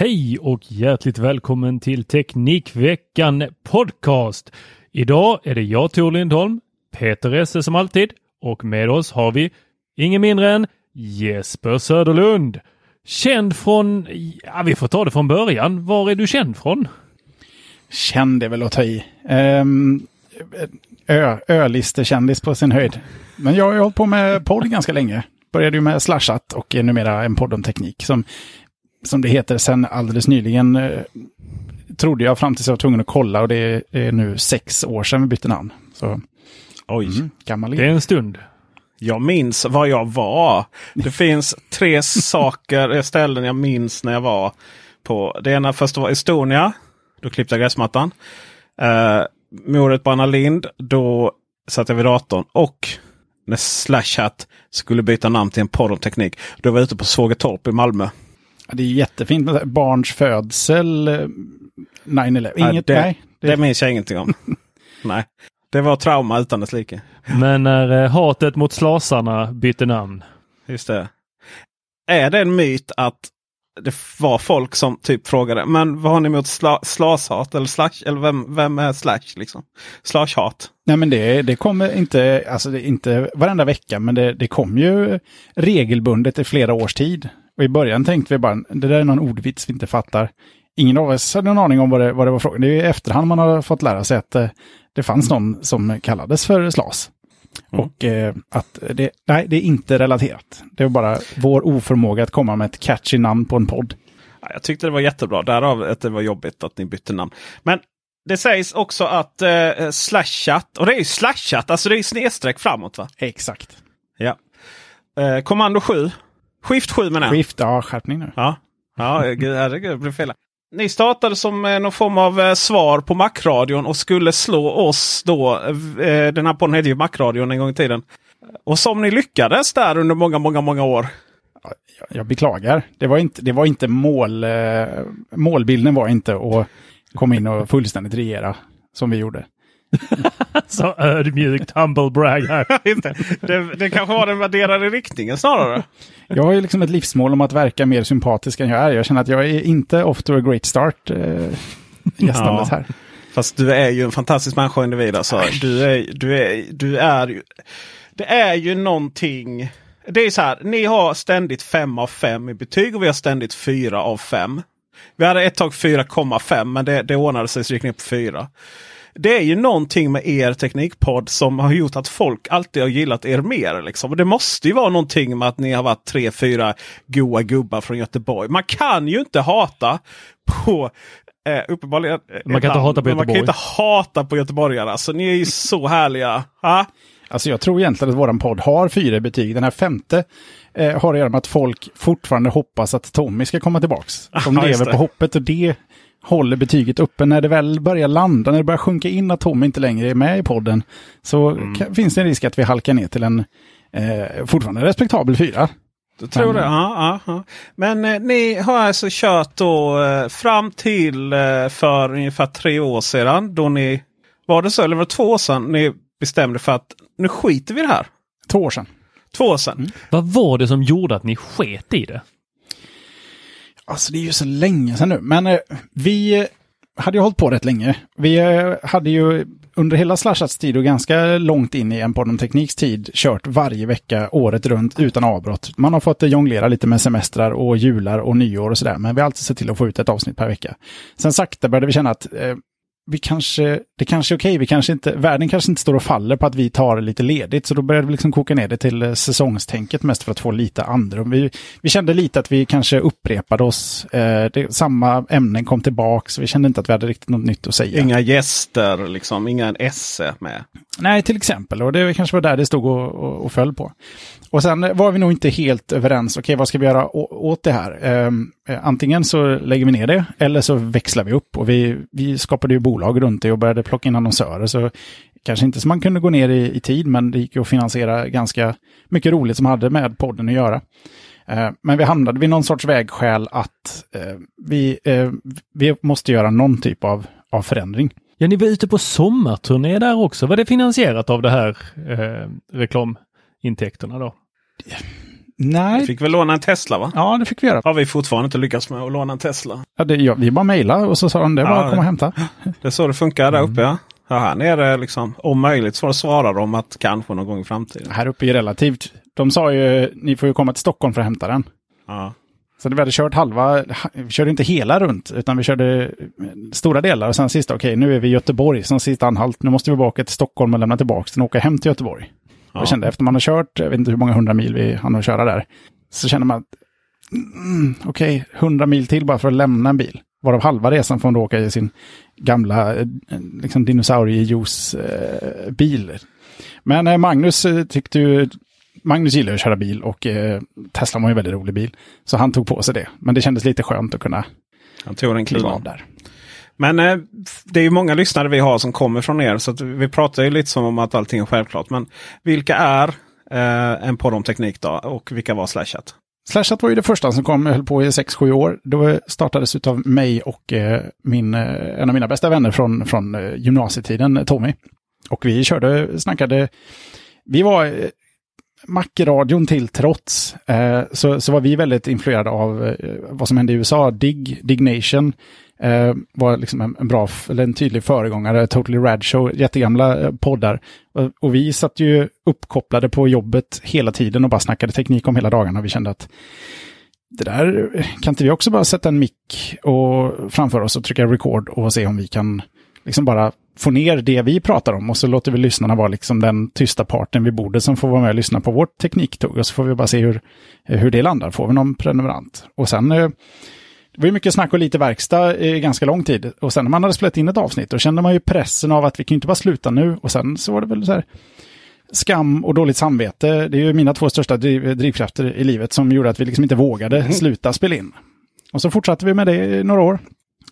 Hej och hjärtligt välkommen till Teknikveckan Podcast. Idag är det jag Tor Lindholm, Peter Esse som alltid och med oss har vi ingen mindre än Jesper Söderlund. Känd från, ja vi får ta det från början. Var är du känd från? Känd är väl att ta i. Um, ö, ölistekändis på sin höjd. Men jag har ju hållit på med podd ganska länge. Började ju med Slashat och är numera en podd om teknik. Som, som det heter sen alldeles nyligen. Eh, trodde jag fram tills jag var tvungen att kolla och det är, är nu sex år sedan vi bytte namn. Så, Oj, mm, gammal Det är en stund. jag minns var jag var. Det finns tre saker, eh, ställen jag minns när jag var på. Det ena först var Estonia. Då klippte jag gräsmattan. Uh, mordet på Anna Lind. Då satt jag vid datorn. Och när Slashat skulle byta namn till en podd om teknik. Då var jag ute på Svågertorp i Malmö. Ja, Det är jättefint med barns födsel, eh, 9-11. Ja, Inget, det, nej. det minns jag ingenting om. Nej, det var trauma utan dess like. Men när eh, hatet mot slasarna bytte namn. Just det. Är det en myt att det var folk som typ frågade men vad har ni emot sla, slashat eller slash? Eller vem, vem är slash liksom? Slashhat. Nej men det, det kommer inte, alltså det inte varenda vecka, men det, det kom ju regelbundet i flera års tid. Och i början tänkte vi bara, det där är någon ordvits vi inte fattar. Ingen av oss hade någon aning om vad det, vad det var frågan. Det är i efterhand man har fått lära sig att eh, det fanns någon som kallades för slas. Och eh, att det, nej, det är inte relaterat. Det var bara vår oförmåga att komma med ett catchy namn på en podd. Ja, jag tyckte det var jättebra. Därav att det var jobbigt att ni bytte namn. Men det sägs också att eh, slashat, och det är ju slashat, alltså det är ju snedstreck framåt va? Exakt. Ja. Eh, kommando 7. Skift 7 menar jag. Skift, ja, skärpning nu. Ja, ja gud, herregud, det blev fel. Ni startade som eh, någon form av eh, svar på Macradion och skulle slå oss då. Eh, den här podden hette ju Macradion en gång i tiden. Och som ni lyckades där under många, många, många år. Jag beklagar. Det var inte, det var inte mål, målbilden var inte att komma in och fullständigt regera som vi gjorde. Så ödmjukt humble brag här. Inte. det, det kanske var den värderade riktningen snarare. Jag har ju liksom ett livsmål om att verka mer sympatisk än jag är. Jag känner att jag är inte off to a great start eh, gästandes Ja. här. Fast du är ju en fantastisk människa och individ. Alltså. Du är, du är, du är ju... Det är ju någonting... Det är så här, ni har ständigt 5 av 5 i betyg och vi har ständigt 4 av 5. Vi hade ett tag 4,5 men det, det ordnade sig så gick ner på 4. Det är ju någonting med er teknikpodd som har gjort att folk alltid har gillat er mer. Liksom. Och det måste ju vara någonting med att ni har varit tre, fyra goa gubbar från Göteborg. Man kan ju inte hata på Eh, uppenbarligen Man kan inte land, hata på Man kan inte hata på göteborgare. Alltså, ni är ju så härliga. Ha? Alltså jag tror egentligen att våran podd har fyra betyg. Den här femte eh, har att göra med att folk fortfarande hoppas att Tommy ska komma tillbaks. De just lever på hoppet och det håller betyget uppe. När det väl börjar landa, när det börjar sjunka in att Tommy inte längre är med i podden, så Mm. kan, finns det en risk att vi halkar ner till en eh, fortfarande respektabel fyra. Du tror det? Ja, ja, ja. Men eh, ni har alltså kört då eh, fram till eh, för ungefär tre år sedan. Då ni, var det så? Eller var det två år sedan ni bestämde för att nu skiter vi i det här? Två år sedan. Två år sedan. Mm. Vad var det som gjorde att ni sket i det? Alltså det är ju så länge sedan nu. Men eh, vi hade ju hållit på rätt länge. Vi eh, hade ju under hela Slashats tid och ganska långt in i en på Tekniks tid kört varje vecka året runt utan avbrott. Man har fått eh, jonglera lite med semestrar och jular och nyår och sådär. Men vi har alltid sett till att få ut ett avsnitt per vecka. Sen sakta började vi känna att eh, vi kanske, det kanske är okej, vi kanske inte, världen kanske inte står och faller på att vi tar lite ledigt. Så då började vi liksom koka ner det till eh, säsongstänket mest för att få lite andrum. Vi, vi kände lite att vi kanske upprepade oss. Eh, det, samma ämnen kom tillbaka, så vi kände inte att vi hade riktigt något nytt att säga. Inga gäster, liksom, inga esse med. Nej, till exempel. Och det kanske var där det stod och, och, och föll på. Och sen var vi nog inte helt överens. Okej, vad ska vi göra å, åt det här? Ehm, eh, antingen så lägger vi ner det eller så växlar vi upp. Och vi, vi skapade ju bolag runt det och började plocka in annonsörer. Så kanske inte så man kunde gå ner i, i tid, men det gick ju att finansiera ganska mycket roligt som hade med podden att göra. Ehm, men vi hamnade vid någon sorts vägskäl att eh, vi, eh, vi måste göra någon typ av, av förändring. Ja, ni var ute på sommarturné där också. Var det finansierat av det här eh, reklamintäkterna då? Nej, Fick väl låna en Tesla va? ja det fick vi göra. Har vi fortfarande inte lyckats med att låna en Tesla. Ja, det, ja, vi bara mejlade och så sa de det är bara Ja, att komma och hämta. Det är så det funkar där uppe ja. ja här nere liksom, om möjligt så svarar de att kanske någon gång i framtiden. Här uppe är relativt. De sa ju, ni får ju komma till Stockholm för att hämta den. Ja. Så vi hade kört halva, vi körde inte hela runt, utan vi körde stora delar. Och sen sista, okej, nu är vi i Göteborg som sista anhalt. Nu måste vi tillbaka till Stockholm och lämna tillbaka den och åka hem till Göteborg. Ja. Jag kände efter man har kört, jag vet inte hur många hundra mil vi hann att köra där, så känner man att, mm, okej, hundra mil till bara för att lämna en bil. Varav halva resan får man då åka i sin gamla eh, liksom dinosauriejuice-bil. Men eh, Magnus eh, tyckte ju, Magnus gillar att köra bil och eh, Tesla var ju en väldigt rolig bil. Så han tog på sig det. Men det kändes lite skönt att kunna Han tog en kliva av där. Men eh, det är ju många lyssnare vi har som kommer från er. Så vi pratar ju lite som om att allting är självklart. Men vilka är eh, en podd om teknik då? Och vilka var Slashat? Slashat var ju det första som kom, höll på i 6-7 år. Det startades av mig och eh, min, eh, en av mina bästa vänner från, från eh, gymnasietiden, Tommy. Och vi körde, snackade, vi var Mac-radion till trots, eh, så, så var vi väldigt influerade av eh, vad som hände i USA. Dig, Dignation eh, var liksom en, en bra, eller en tydlig föregångare. Totally Rad Show, jättegamla eh, poddar. Och, och vi satt ju uppkopplade på jobbet hela tiden och bara snackade teknik om hela dagarna. Vi kände att det där, eh, kan inte vi också bara sätta en mick och framför oss och trycka record och se om vi kan liksom bara få ner det vi pratar om och så låter vi lyssnarna vara liksom den tysta parten vid bordet som får vara med och lyssna på vårt tekniktugg och så får vi bara se hur, hur det landar. Får vi någon prenumerant? Och sen, eh, det var ju mycket snack och lite verkstad i ganska lång tid. Och sen när man hade spelat in ett avsnitt, då kände man ju pressen av att vi kan ju inte bara sluta nu. Och sen så var det väl så här, skam och dåligt samvete. Det är ju mina två största driv, drivkrafter i livet som gjorde att vi liksom inte vågade sluta spela in. Och så fortsatte vi med det i några år.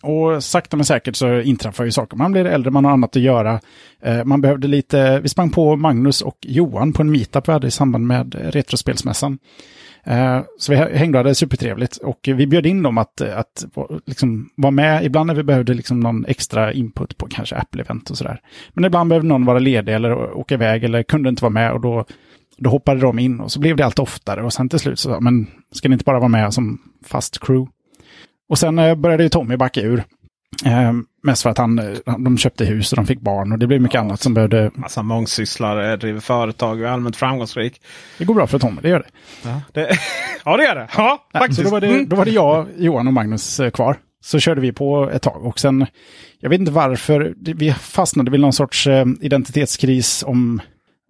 Och sakta men säkert så inträffar ju saker. Man blir äldre, man har annat att göra. Eh, man behövde lite, vi sprang på Magnus och Johan på en meetup vi hade i samband med Retrospelsmässan. Eh, så vi hängde och hade supertrevligt. Och vi bjöd in dem att, att liksom vara med ibland när vi behövde liksom någon extra input på kanske Apple-event och sådär. Men ibland behövde någon vara ledig eller åka iväg eller kunde inte vara med och då, då hoppade de in och så blev det allt oftare. Och sen till slut så sa men ska ni inte bara vara med som fast crew? Och sen eh, började ju Tommy backa ur. Eh, mest för att han, eh, de köpte hus och de fick barn och det blev mycket Ja. annat som behövde... Massa mångsysslare, driver företag och är allmänt framgångsrik. Det går bra för Tommy, det gör det. Ja det, ja, det gör det. Ja, Nej, faktiskt. så då var, det, Mm. då var det jag, Johan och Magnus eh, kvar. Så körde vi på ett tag och sen, jag vet inte varför, vi fastnade vid någon sorts identitetskris om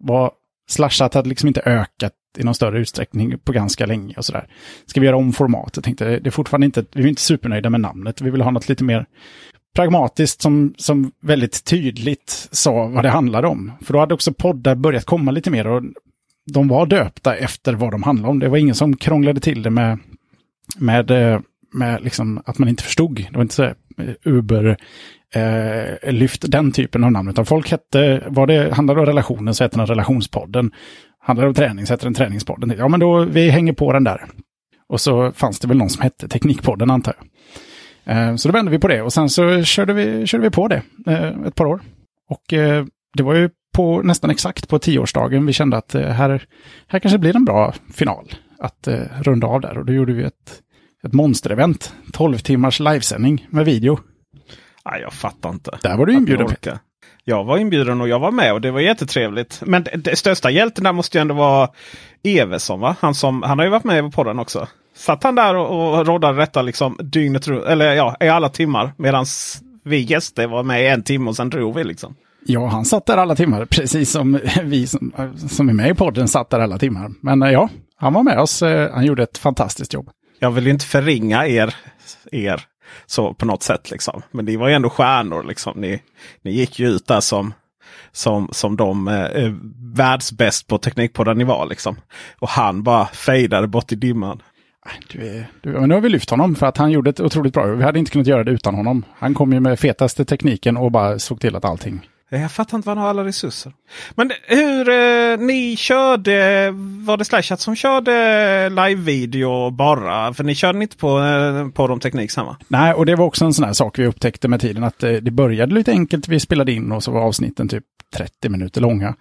vad slashat hade liksom inte ökat i någon större utsträckning på ganska länge och sådär. Ska vi göra om formatet? Tänkte, det är fortfarande inte, vi är inte supernöjda med namnet, vi vill ha något lite mer pragmatiskt som, som väldigt tydligt sa vad det handlade om. För då hade också poddar börjat komma lite mer och de var döpta efter vad de handlade om. Det var ingen som krånglade till det med, med, eh, med liksom att man inte förstod. Det var inte så här, eh, Uber, eh, lyft den typen av namn. Utan folk hette, vad det handlade om relationen så hette den relationspodden handlar om träning, sätter en träningspodden. Ja, men då vi hänger på den där. Och så fanns det väl någon som hette Teknikpodden antar jag. Eh, så då vände vi på det och sen så körde vi, körde vi på det eh, ett par år. Och eh, det var ju på nästan exakt på tioårsdagen vi kände att här, här kanske blir en bra final att runda av där. Och då gjorde vi ett, ett monsterevent, 12 timmars livesändning med video. Nej, jag fattar inte. Där var du inbjuden. Jag var inbjuden och jag var med och det var jättetrevligt. Men det, det största hjälten där måste ju ändå vara Evesson va? Han, som, han har ju varit med på podden också. Satt han där och, och råddade detta liksom dygnet runt, eller ja, i alla timmar. Medan vi gäster var med i en timme och sen drog vi liksom. Ja, han satt där alla timmar, precis som vi som, som är med i podden satt där alla timmar. Men ja, han var med oss. Eh, han gjorde ett fantastiskt jobb. Jag vill inte förringa er, er så på något sätt. Liksom. Men ni var ju ändå stjärnor. Liksom. Ni, ni gick ju ut där som, som, som de eh, eh världsbäst på teknikpodden ni var. Liksom. Och han bara fejdade bort i dimman. Du är, du, men nu har vi lyft honom för att han gjorde ett otroligt bra Vi hade inte kunnat göra det utan honom. Han kom ju med fetaste tekniken och bara såg till att allting jag fattar inte var han har alla resurser. Men hur eh, ni körde, var det Slashat som körde live-video bara? För ni körde inte på, eh, på de teknik samma? Nej, och det var också en sån här sak vi upptäckte med tiden att eh, det började lite enkelt. Vi spelade in och så var avsnitten typ 30 minuter långa.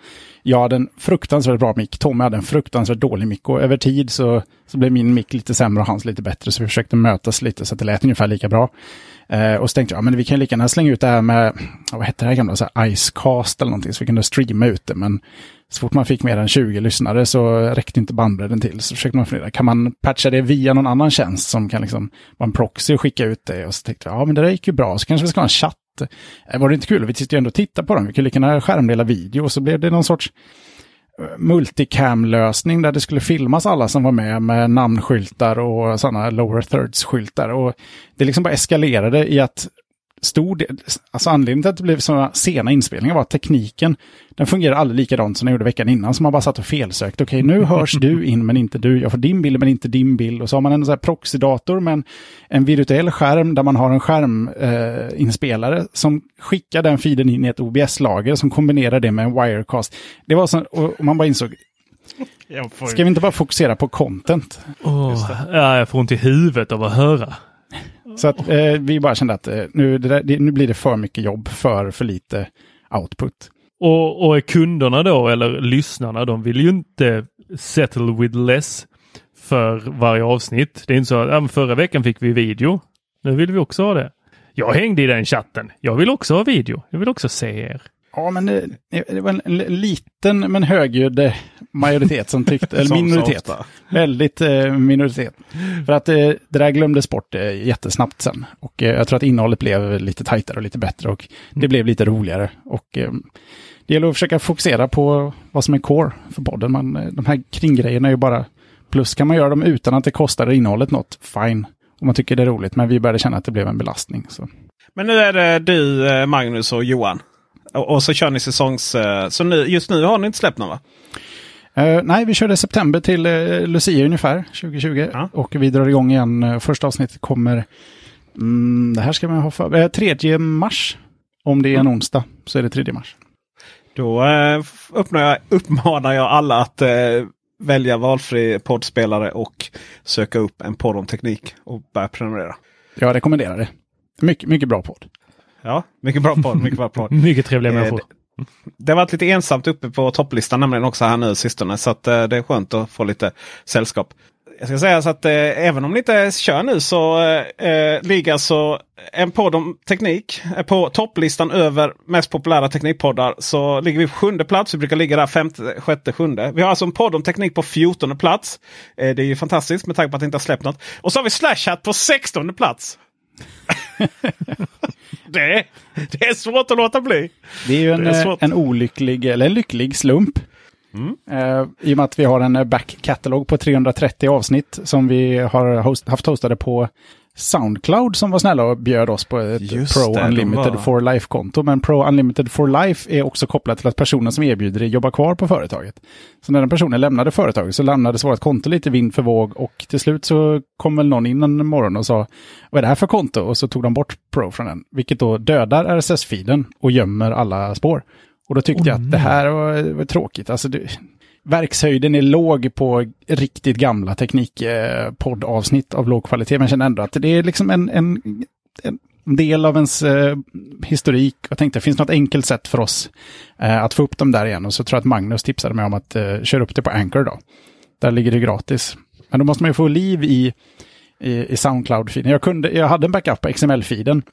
Jag hade en fruktansvärt bra mick. Tommy hade en fruktansvärt dålig mick och över tid så, så blev min mick lite sämre och hans lite bättre. Så vi försökte mötas lite så att det lät ungefär lika bra. Eh, och så tänkte jag, ja, men vi kan lika gärna slänga ut det här med, vad hette det här gamla, så här Icecast eller någonting, så vi kunde streama ut det. Men så fort man fick mer än 20 lyssnare så räckte inte bandbredden till. Så försökte man fundera, kan man patcha det via någon annan tjänst som kan liksom vara en proxy och skicka ut det? Och så tänkte jag, ja men det där gick ju bra, så kanske vi ska ha en chatt. Eh, var det inte kul? Vi sitter ju ändå och tittar på dem, vi kan lika gärna skärmdela video. Och så blev det någon sorts eh, multicam-lösning där det skulle filmas alla som var med med namnskyltar och sådana lower thirds-skyltar. Och det liksom bara eskalerade i att stor del, alltså anledningen till att det blev sådana sena inspelningar var att tekniken, den fungerar aldrig likadant som den gjorde veckan innan. Så man bara satt och felsökte. Okej, nu hörs du in men inte du. Jag får din bild men inte din bild. Och så har man en sån här proxydator med en, en virtuell skärm där man har en skärminspelare eh, som skickar den feeden in i ett OBS-lager som kombinerar det med en wirecast. Det var så, och man bara insåg, Ska vi inte bara fokusera på content? Oh, ja, jag får ont i huvudet av att höra. Så att eh, vi bara kände att eh, nu, där, det, nu blir det för mycket jobb för för lite output. Och, och kunderna då, eller lyssnarna, de vill ju inte settle with less för varje avsnitt. Det är inte så att ja, förra veckan fick vi video. Nu vill vi också ha det. Jag hängde i den chatten. Jag vill också ha video. Jag vill också se er. Ja, men det, det var en, en, liten men högljudd eh, majoritet som tyckte, eller minoritet. Väldigt eh, minoritet. För att eh, det där glömdes bort eh, jättesnabbt sen. Och eh, jag tror att innehållet blev lite tajtare och lite bättre och det blev lite roligare. Och eh, det gäller att försöka fokusera på vad som är core för podden. Man, eh, de här kringgrejerna är ju bara plus. Kan man göra dem utan att det kostar innehållet något, fine. Om man tycker det är roligt, men vi började känna att det blev en belastning. Så. Men nu är det du, Magnus och Johan och, och, så kör ni säsongs... Uh, så nu, just nu har ni inte släppt någon va? Uh, nej, vi körde september till uh, Lucia ungefär 2020. Ja. Och vi drar igång igen. Första avsnittet kommer... Mm, det här ska man ha för... 3 mars. Om det är en mm. onsdag så är det 3 mars. Då uppmanar jag, uppmanar jag alla att välja valfri poddspelare och söka upp en podd om teknik och börja prenumerera. Jag rekommenderar det. Mycket, mycket bra podd. Ja, mycket bra podd. Mycket bra podd. mycket trevliga eh, människor. Det, det har varit lite ensamt uppe på topplistan nämligen också här nu sistone. Så att, eh, det är skönt att få lite sällskap. Jag ska säga så att eh, även om ni inte kör nu så eh, ligger alltså en podd om teknik på topplistan över mest populära teknikpoddar. Så ligger vi på sjunde plats. Vi brukar ligga där femte, sjätte, sjunde. Vi har alltså en podd om teknik på fjortonde plats. Eh, det är ju fantastiskt med tanke på att det inte har släppt något. Och så har vi Slashat på sextonde plats. det, det är svårt att låta bli. Det är ju en, är en olycklig, eller en lycklig slump. Mm. Uh, I och med att vi har en back catalog på 330 avsnitt som vi har host, haft hostade på Soundcloud som var snälla och bjöd oss på ett Just Pro det, Unlimited var... for Life-konto. Men Pro Unlimited for Life är också kopplat till att personen som erbjuder det jobbar kvar på företaget. Så när den personen lämnade företaget så lämnades vårt konto lite vind för våg och till slut så kom väl någon in en morgon och sa vad är det här för konto? Och så tog de bort Pro från den, vilket då dödar RSS-feeden och gömmer alla spår. Och då tyckte oh, jag att det här var, var tråkigt. Alltså det, verkshöjden är låg på riktigt gamla teknikpoddavsnitt av låg kvalitet. Men jag känner ändå att det är liksom en, en, en del av ens eh, historik. Jag tänkte, det finns något enkelt sätt för oss eh, att få upp dem där igen. Och så tror jag att Magnus tipsade mig om att eh, köra upp det på Anchor då. Där ligger det gratis. Men då måste man ju få liv i, i, i Soundcloud-filen. Jag, kunde, jag hade en backup på XML-filen.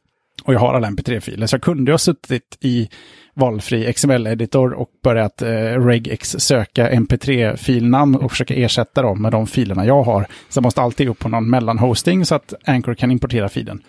Och jag har alla mp3-filer. Så jag kunde ha suttit i valfri XML-editor och börjat eh, regex söka mp3-filnamn och försöka ersätta dem med de filerna jag har. Så jag måste alltid upp på någon mellanhosting så att Anchor kan importera filen.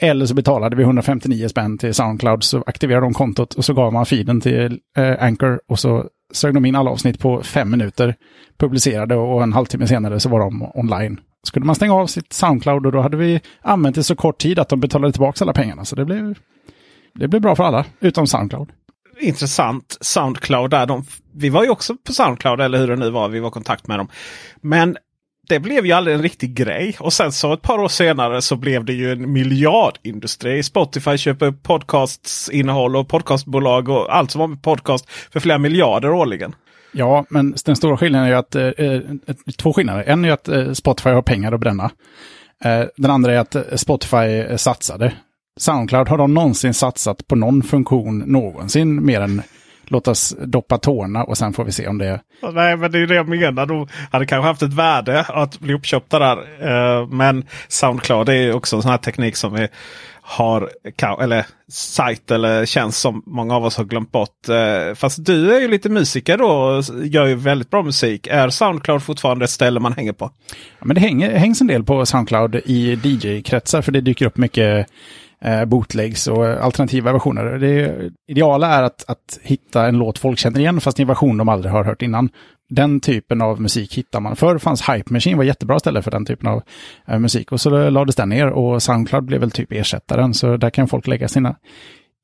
Eller så betalade vi 159 spänn till Soundcloud, så aktiverade de kontot och så gav man filen till eh, Anchor och så sög de in alla avsnitt på fem minuter, publicerade och en halvtimme senare så var de online. Skulle man stänga av sitt Soundcloud och då hade vi använt det så kort tid att de betalade tillbaka alla pengarna. Så det blev, det blev bra för alla, utom Soundcloud. Intressant. Soundcloud där. De, vi var ju också på Soundcloud eller hur det nu var. Vi var i kontakt med dem. Men det blev ju aldrig en riktig grej. Och sen så ett par år senare så blev det ju en miljardindustri. Spotify köper podcastinnehåll och podcastbolag och allt som har med podcast för flera miljarder årligen. Ja, men den stora skillnaden är ju att, eh, två skillnader. En är att eh, Spotify har pengar att bränna. Eh, den andra är att eh, Spotify satsade. Soundcloud, har de någonsin satsat på någon funktion någonsin mer än låt oss doppa tårna och sen får vi se om det... Nej, men det är det jag menar. De hade kanske haft ett värde att bli uppköpta där. Uh, men Soundcloud är också en sån här teknik som är, har, eller sajt eller tjänst som många av oss har glömt bort. Uh, fast du är ju lite musiker då gör ju väldigt bra musik. Är Soundcloud fortfarande ett ställe man hänger på? Ja, men det hänger, hängs en del på Soundcloud i DJ-kretsar för det dyker upp mycket eh, bootlegs och alternativa versioner. Det ideala är att, att hitta en låt folk känner igen fast i en version de aldrig har hört innan. Den typen av musik hittar man. Förr fanns Hype Machine, var jättebra ställe för den typen av eh, musik. Och så lades den ner och Soundcloud blev väl typ ersättaren. Så där kan folk lägga sina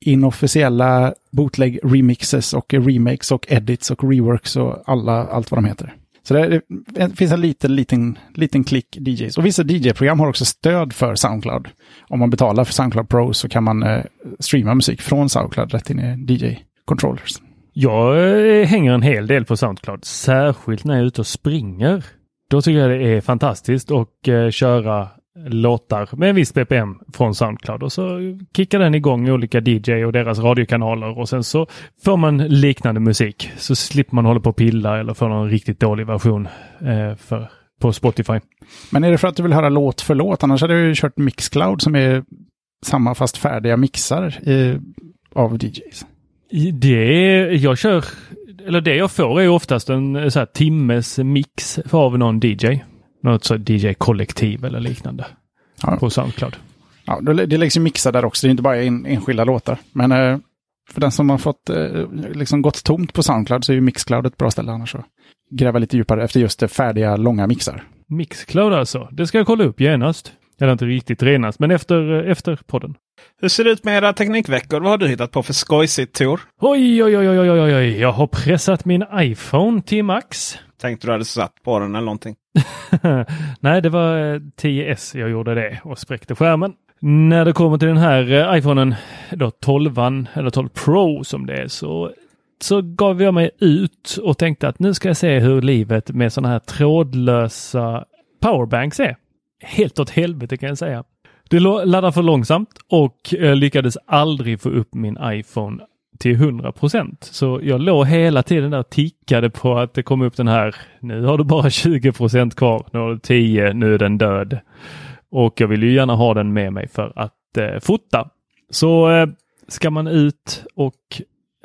inofficiella bootleg remixes och remakes och edits och reworks och alla, allt vad de heter. Så det, det, finns en liten, liten, liten klick DJs. Och vissa DJ-program har också stöd för Soundcloud. Om man betalar för Soundcloud Pro så kan man eh, streama musik från Soundcloud rätt in i DJ-controllers. Jag eh, hänger en hel del på Soundcloud, särskilt när jag är ute och springer. Då tycker jag det är fantastiskt att eh, köra låtar med en viss BPM från Soundcloud och så kickar den igång olika DJ och deras radiokanaler och sen så får man liknande musik. Så slipper man hålla på och pilla eller få någon riktigt dålig version eh, för, på Spotify. Men är det för att du vill höra låt för låt? Annars hade jag ju kört Mixcloud som är samma fast färdiga mixar i, av DJs. Det jag kör, eller det jag får är oftast en så här, timmes mix av någon DJ något så DJ-kollektiv eller liknande ja. på Soundcloud. Ja, det läggs ju mixar där också, det är inte bara en, enskilda låtar. Men eh, för den som har fått eh, liksom gått tomt på Soundcloud så är ju Mixcloud ett bra ställe annars att gräva lite djupare efter just det färdiga långa mixar. Mixcloud alltså, det ska jag kolla upp genast. Eller inte riktigt renast, men efter, eh, efter podden. Hur ser det ut med era teknikveckor? Vad har du hittat på för skojsigt Tor? Oj, oj, oj, oj, oj, oj, jag har pressat min iPhone till max. Tänkte du hade satt på den eller någonting? Nej, det var 10S eh, jag gjorde det och spräckte skärmen. När det kommer till den här eh, iPhonen, då 12 eller 12 Pro som det är, så, så gav jag mig ut och tänkte att nu ska jag se hur livet med sådana här trådlösa powerbanks är. Helt åt helvete kan jag säga. Det laddar för långsamt och jag lyckades aldrig få upp min iPhone till 100 procent. Så jag låg hela tiden där och tickade på att det kom upp den här. Nu har du bara 20 procent kvar. Nu har du 10. Nu är den död. Och jag vill ju gärna ha den med mig för att eh, fota. Så eh, ska man ut och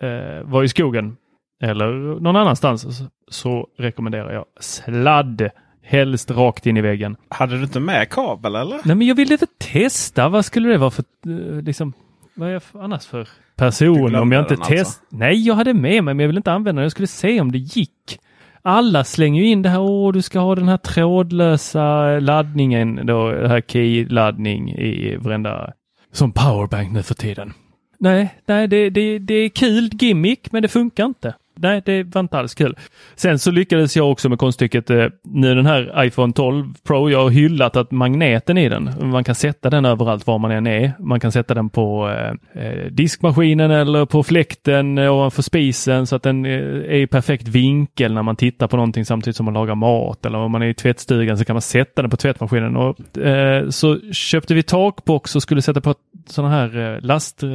eh, vara i skogen eller någon annanstans så, så rekommenderar jag sladd. Helst rakt in i väggen. Hade du inte med kabel eller? Nej, men jag ville inte testa. Vad skulle det vara för, eh, liksom, vad är jag annars för person om jag inte test... Alltså. Nej, jag hade med mig, men jag ville inte använda den. Jag skulle se om det gick. Alla slänger ju in det här, åh, du ska ha den här trådlösa laddningen, då, det här key-laddning i varenda, som powerbank nu för tiden. Nej, nej, det, det, det är kul gimmick, men det funkar inte nej, det var inte alls kul. Sen så lyckades jag också med konststycket, eh, nu den här iPhone 12 Pro, jag har hyllat att magneten i den, man kan sätta den överallt var man än är. Man kan sätta den på eh, eh diskmaskinen eller på fläkten eh, ovanför spisen så att den eh, är i perfekt vinkel när man tittar på någonting samtidigt som man lagar mat eller om man är i tvättstugan så kan man sätta den på tvättmaskinen. Och, eh, så köpte vi takbox och skulle sätta på sådana här eh, last eh,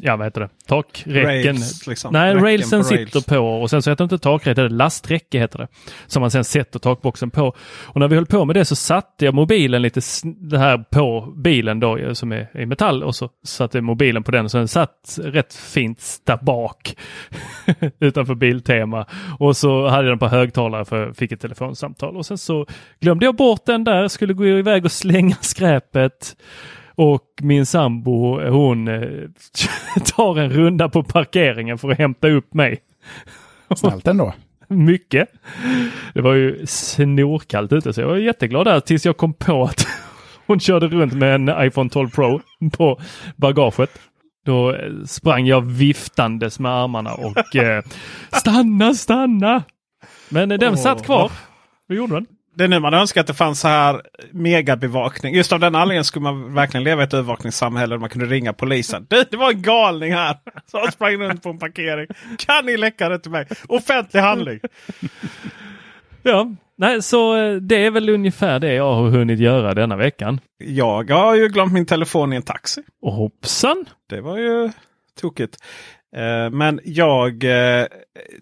ja vad heter det, takräcken. Rails, liksom. Nej, railsen på sitter rails. på och sen så heter det inte takräcke, det är lasträcke heter det. Som man sen sätter takboxen på. Och när vi höll på med det så satte jag mobilen lite det här på bilen då eh, som är i metall och så satte jag mobilen på den så den satt rätt fint där bak utanför Biltema. Och så hade jag den på högtalare för jag fick ett telefonsamtal och sen så glömde jag bort den där, skulle gå iväg och slänga skräpet. Och min sambo hon eh, tar en runda på parkeringen för att hämta upp mig. Snällt ändå. Mycket. Det var ju snorkallt ute så jag var jätteglad där tills jag kom på att hon körde runt med en iPhone 12 Pro på bagaget. Då eh, sprang jag viftandes med armarna och eh, stanna, stanna! Men eh, den Åh. satt kvar. Hur gjorde den? Det är nu man önskar att det fanns så här megabevakning. Just av den anledningen skulle man verkligen leva i ett övervakningssamhälle där man kunde ringa polisen. Du, det var en galning här som sprang runt på en parkering. Kan ni läcka det till mig? Offentlig handling. Ja, nej så eh, det är väl ungefär det jag har hunnit göra denna veckan. Jag har ju glömt min telefon i en taxi. Och hoppsan! Det var ju tokigt. Eh, men jag, eh,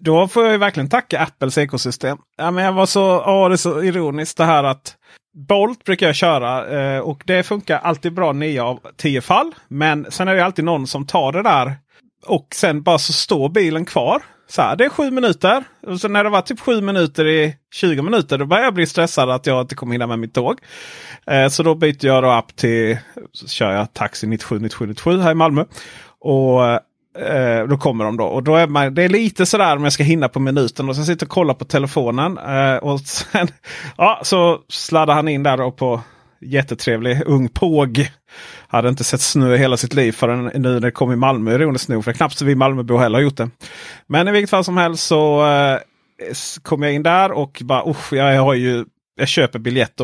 då får jag ju verkligen tacka Apples ekosystem. Ja, men jag var så, åh, det är så ironiskt det här att Bolt brukar jag köra eh, och det funkar alltid bra 9 av 10 fall. Men sen är det alltid någon som tar det där och sen bara så står bilen kvar. Så här, det är sju minuter. Och så när det var typ sju minuter i 20 minuter då börjar jag bli stressad att jag inte kommer hinna med mitt tåg. Så då byter jag då app till, så kör jag taxi 97 97 97 här i Malmö. Och eh, då kommer de då. Och då är man, det är lite sådär om jag ska hinna på minuten. Och så sitter jag och kollar på telefonen. Eh, och sen ja, så sladdar han in där då på jättetrevlig ung påg. Hade inte sett snö i hela sitt liv förrän nu när det kom i Malmö ironiskt nog. För det är knappt så vi Malmöbor heller har gjort det. Men i vilket fall som helst så eh, kom jag in där och bara usch, jag har ju jag köper biljett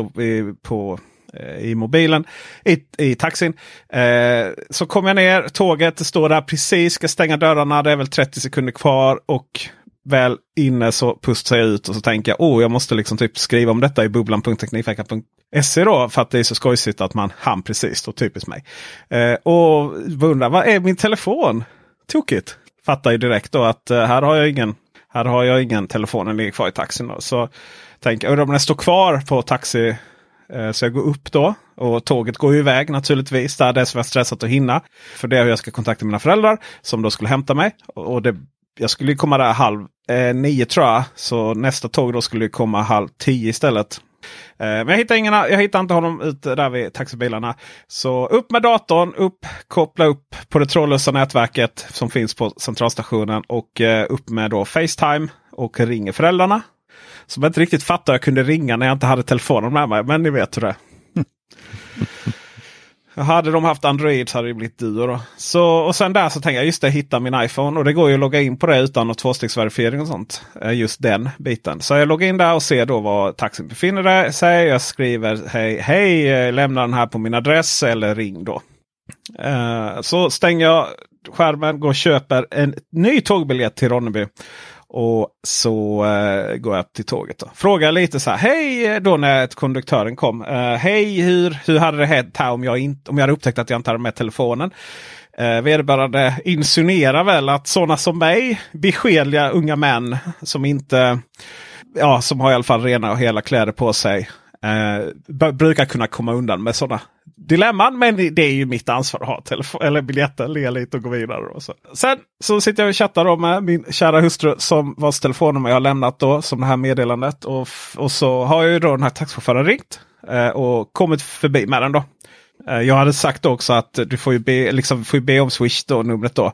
på, Eh, i mobilen, i, i taxin. Eh, så kommer jag ner, tåget står där precis, ska stänga dörrarna, det är väl 30 sekunder kvar. Och väl inne så pustar jag ut och så tänker jag oh, jag måste liksom typ skriva om detta i bubblan.teknikveckan.se då. För att det är så skojsigt att man hann precis då, typiskt mig. Eh, och undrar, vad är min telefon? Tokigt. Fattar ju direkt då att eh, här har jag ingen här har jag ingen telefon, den ligger kvar i taxin. Då. Så tänker jag, undrar om den står kvar på taxi eh, Så jag går upp då och tåget går ju iväg naturligtvis. Där det är som jag stressat att hinna. För det är hur jag ska kontakta mina föräldrar som då skulle hämta mig. Och det, jag skulle ju komma där halv eh, nio tror jag. Så nästa tåg då skulle komma halv tio istället. Eh, Men jag hittar, ingen, jag hittar inte honom ute där vid taxibilarna. Så upp med datorn, upp, koppla upp på det trådlösa nätverket som finns på centralstationen. Och eh, upp med då Facetime och ringer föräldrarna. Som jag inte riktigt fattar jag kunde ringa när jag inte hade telefonen med mig. Men ni vet hur det är. Hade de haft Android så hade det blivit duo. Då. Så, och sen där så tänker jag just det, hitta min iPhone. Och det går ju att logga in på det utan något tvåstegsverifiering och sånt. Eh, Just den biten. Så jag loggar in där och ser då var taxin befinner sig. Jag skriver hej, hej, eh, lämna den här på min adress eller ring då. Eh, Så stänger jag skärmen, går och köper en ny tågbiljett till Ronneby. Och så eh, går jag till tåget. Då. Frågar lite så här. Hej eh, då när konduktören kom. Eh, Hej hur, hur hade det hänt här om jag, inte, om jag hade upptäckt att jag inte hade med telefonen? Eh, vederbörande insinuerar väl att sådana som mig, beskedliga unga män som inte ja, som har i alla fall rena och hela kläder på sig. Eh, brukar kunna komma undan med sådana dilemman. Men det, är ju mitt ansvar att ha telefon eller biljetten, le lite och gå vidare. Och så. Sen så sitter jag och chattar då med min kära hustru som vars telefonnummer jag har lämnat då som det här meddelandet. Och, och så har ju då den här taxichauffören ringt eh, och kommit förbi med den då. Eh, Jag hade sagt också att du får ju be, liksom, får ju be om Swish då, numret då.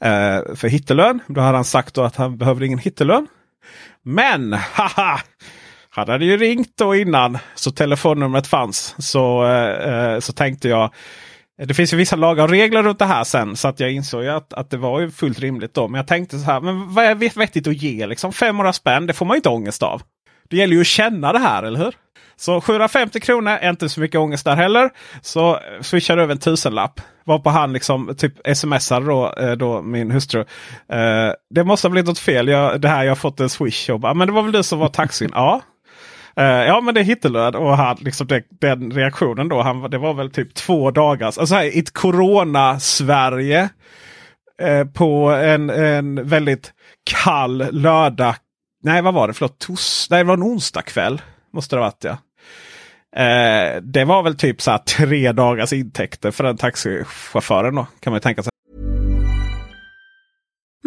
Eh, för hittelön. Då hade han sagt då att han behöver ingen hittelön. Men haha! Han hade ju ringt då innan så telefonnumret fanns. Så, eh, eh, så tänkte jag Det finns ju vissa lagar och regler runt det här sen. Så att jag insåg ju att, att det var ju fullt rimligt då. Men jag tänkte så här, men vad är vettigt att ge liksom? 500 spänn, det får man ju inte ångest av. Det gäller ju att känna det här, eller hur? Så 750 kronor är inte så mycket ångest där heller. Så eh, swishar över en tusenlapp. Varpå han liksom typ smsar då, eh, då min hustru. Eh, det måste ha blivit något fel. Jag, det här jag har fått en swish. Och bara, men det var väl du som var taxin? ja. Uh, ja men det är Hitlerlöd och han, liksom det, den reaktionen då. Han, det var väl typ två dagars. Alltså här, i ett Corona-Sverige. Uh, på en, en väldigt kall lördag. Nej vad var det? Förlåt. Tos, nej det var en onsdagkväll. Måste det ha varit ja. Uh, det var väl typ så här tre dagars intäkter för den taxichauffören då. Kan man tänka sig.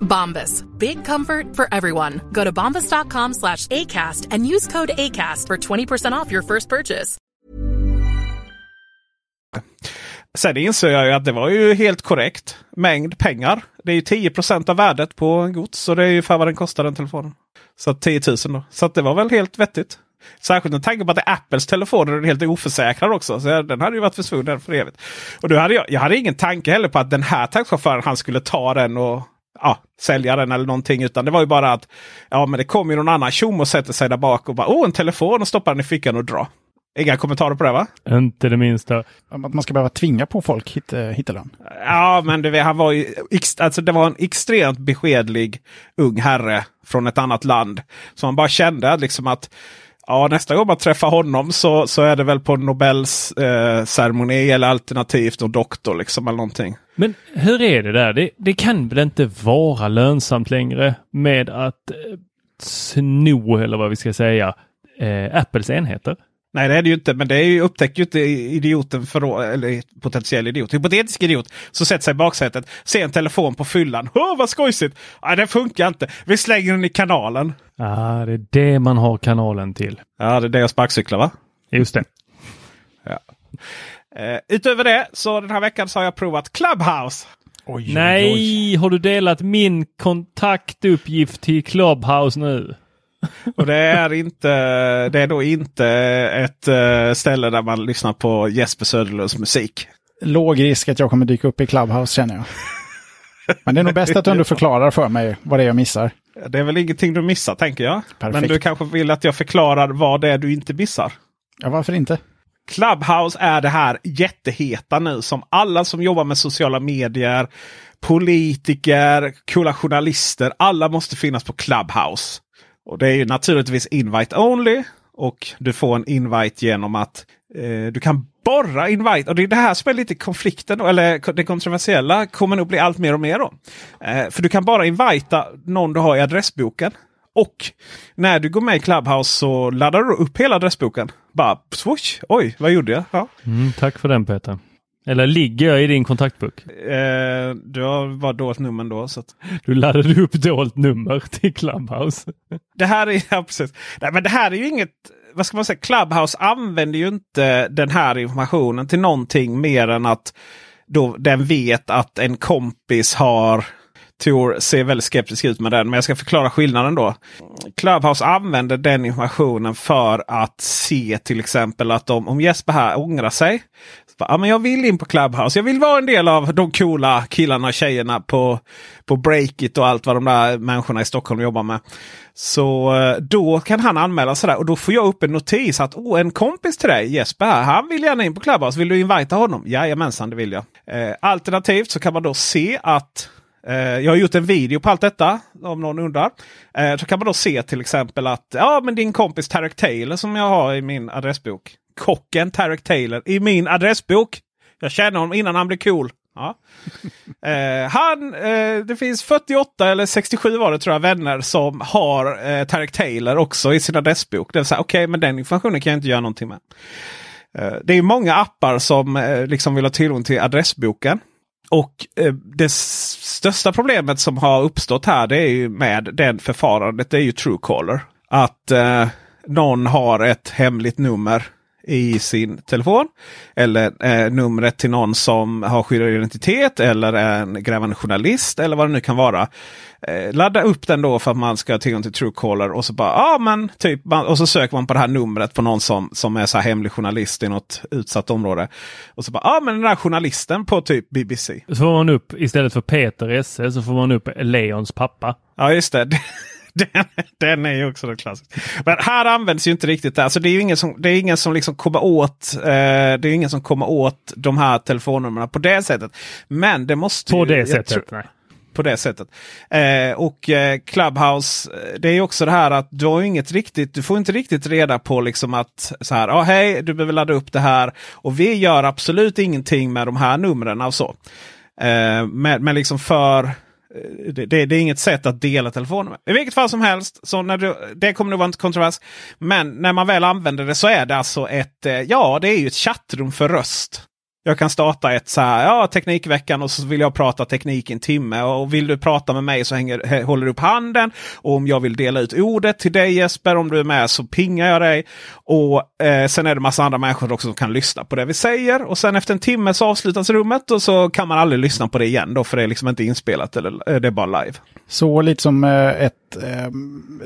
Bombas. Big comfort for everyone. Go to bombas.com slash ACAST and use code ACAST for 20% off your first purchase. Sen inser jag ju att det var ju helt korrekt mängd pengar. Det är ju 10% av värdet på en gods. Så det är ungefär vad den kostar den telefonen. Så 10 000 då. Så det var väl helt vettigt. Särskilt med tanke på att det är Apples telefoner och den är helt oförsäkrad också. Så den hade ju varit försvunnen för evigt. Och då hade jag, jag hade ingen tanke heller på att den här taxichauffören han skulle ta den och ja, sälja den eller någonting. Utan det var ju bara att ja, men det kommer ju någon annan tjom och sätter sig där bak och bara åh en telefon och stoppar den i fickan och drar. Inga kommentarer på det va? Inte det minsta. Att man ska behöva tvinga på folk hit, hitta den. Ja, men du vet, han var ju alltså, det var en extremt beskedlig ung herre från ett annat land. Så man bara kände liksom att Ja, nästa gång man träffar honom så, så är det väl på Nobels eh, ceremoni eller alternativt och doktor liksom eller någonting. Men hur är det där? Det, det kan väl inte vara lönsamt längre med att eh, sno, eller vad vi ska säga, eh, Apples enheter? Nej det är det ju inte, men det är ju, upptäcker ju inte idioten, för, eller potentiell idiot, hypotetisk idiot, som sätter sig i baksätet, ser en telefon på fyllan. Åh vad skojsigt! Nej det funkar inte. Vi slänger den i kanalen. Ja, det är det man har kanalen till. Ja, det är det jag sparkcyklar va? Just det. ja. Uh, utöver det så den här veckan så har jag provat Clubhouse. Oj, Nej, oj. har du delat min kontaktuppgift till Clubhouse nu? Och det är, inte, det är då inte ett uh, ställe där man lyssnar på Jesper Söderlunds musik. Låg risk att jag kommer dyka upp i Clubhouse känner jag. Men det är nog bäst att du ändå förklarar för mig vad det är jag missar. Det är väl ingenting du missar tänker jag. Perfekt. Men du kanske vill att jag förklarar vad det är du inte missar. Ja, varför inte? Clubhouse är det här jätteheta nu som alla som jobbar med sociala medier, politiker, coola journalister, alla måste finnas på Clubhouse. Och det är ju naturligtvis invite only. Och du får en invite genom att eh, du kan borra invite. Och det är det här som är lite konflikten, eller det kontroversiella kommer nog bli allt mer och mer. Då. Eh, för du kan bara invita någon du har i adressboken. Och när du går med i Clubhouse så laddar du upp hela adressboken. Bara swoosh! Oj, vad gjorde jag? Ja. Mm, tack för den Peter. Eller ligger jag i din kontaktbok? Eh, du har bara dolt nummer då. Så att... Du laddade upp dolt nummer till Clubhouse. Det här är, ja, precis. Nej, men det här är ju inget, vad ska man säga, Clubhouse använder ju inte den här informationen till någonting mer än att då den vet att en kompis har Tor ser väldigt skeptisk ut med den, men jag ska förklara skillnaden då. Clubhouse använder den informationen för att se till exempel att om, om Jesper här ångrar sig. Ja, men jag vill in på Clubhouse. Jag vill vara en del av de coola killarna och tjejerna på, på Breakit och allt vad de där människorna i Stockholm jobbar med. Så eh, då kan han anmäla sig där och då får jag upp en notis att Åh, en kompis till dig Jesper här, han vill gärna in på Clubhouse. Vill du invita honom? Jajamensan, det vill jag. Eh, alternativt så kan man då se att eh, jag har gjort en video på allt detta om någon undrar. Eh, så kan man då se till exempel att ja, men din kompis Tarek Taylor som jag har i min adressbok. Kocken Tarek Taylor i min adressbok. Jag känner honom innan han blev cool. Ja. Eh, han, eh, det finns 48 eller 67 var det tror jag vänner som har eh, Tarek Taylor också i sin adressbok. Det vill säga okej, okay, men den informationen kan jag inte göra någonting med. Eh, det är många appar som eh, liksom vill ha tillgång till adressboken. Och eh, det största problemet som har uppstått här det är ju med det förfarandet. Det är ju Truecaller. Att någon har ett hemligt nummer i sin telefon. Eller eh, numret till någon som har skyddad identitet eller en grävande journalist eller vad det nu kan vara. Eh, ladda upp den då för att man ska ha tillgång till Truecaller och så bara ja men typ och så söker man på det här numret på någon som, som är så hemlig journalist i något utsatt område. Och så bara ja men den där journalisten på typ BBC. Så får man upp istället för Peter Esse så får man upp Leons pappa. Ja just det. Den, den är ju också den klassiska. Men här används ju inte riktigt det. Alltså det är ju ingen som, det är ingen som liksom kommer åt eh, Det är ingen som kommer åt de här telefonnumren på det sättet. Men det måste På ju, det sättet? nej. På det sättet. Eh, och eh, Clubhouse, eh, det är också det här att du har inget riktigt, du får inte riktigt reda på liksom att så här, ah, hej, du behöver ladda upp det här. Och vi gör absolut ingenting med de här numren och så. Eh, men, men liksom för Eh, det, det, det, är inget sätt att dela telefonen med. I vilket fall som helst, så när du, det kommer nog vara en kontrovers. Men när man väl använder det så är det alltså ett, eh, ja det är ju ett chattrum för röst. Jag kan starta ett så här, ja Teknikveckan och så vill jag prata teknik i en timme. Och vill du prata med mig så hänger, håller du upp handen. Och om jag vill dela ut ordet till dig Jesper, om du är med så pingar jag dig. Och eh, sen är det massa andra människor också som kan lyssna på det vi säger. Och sen efter en timme så avslutas rummet och så kan man aldrig lyssna på det igen då för det är liksom inte inspelat eller eh, det är bara live. Så lite som eh, ett eh,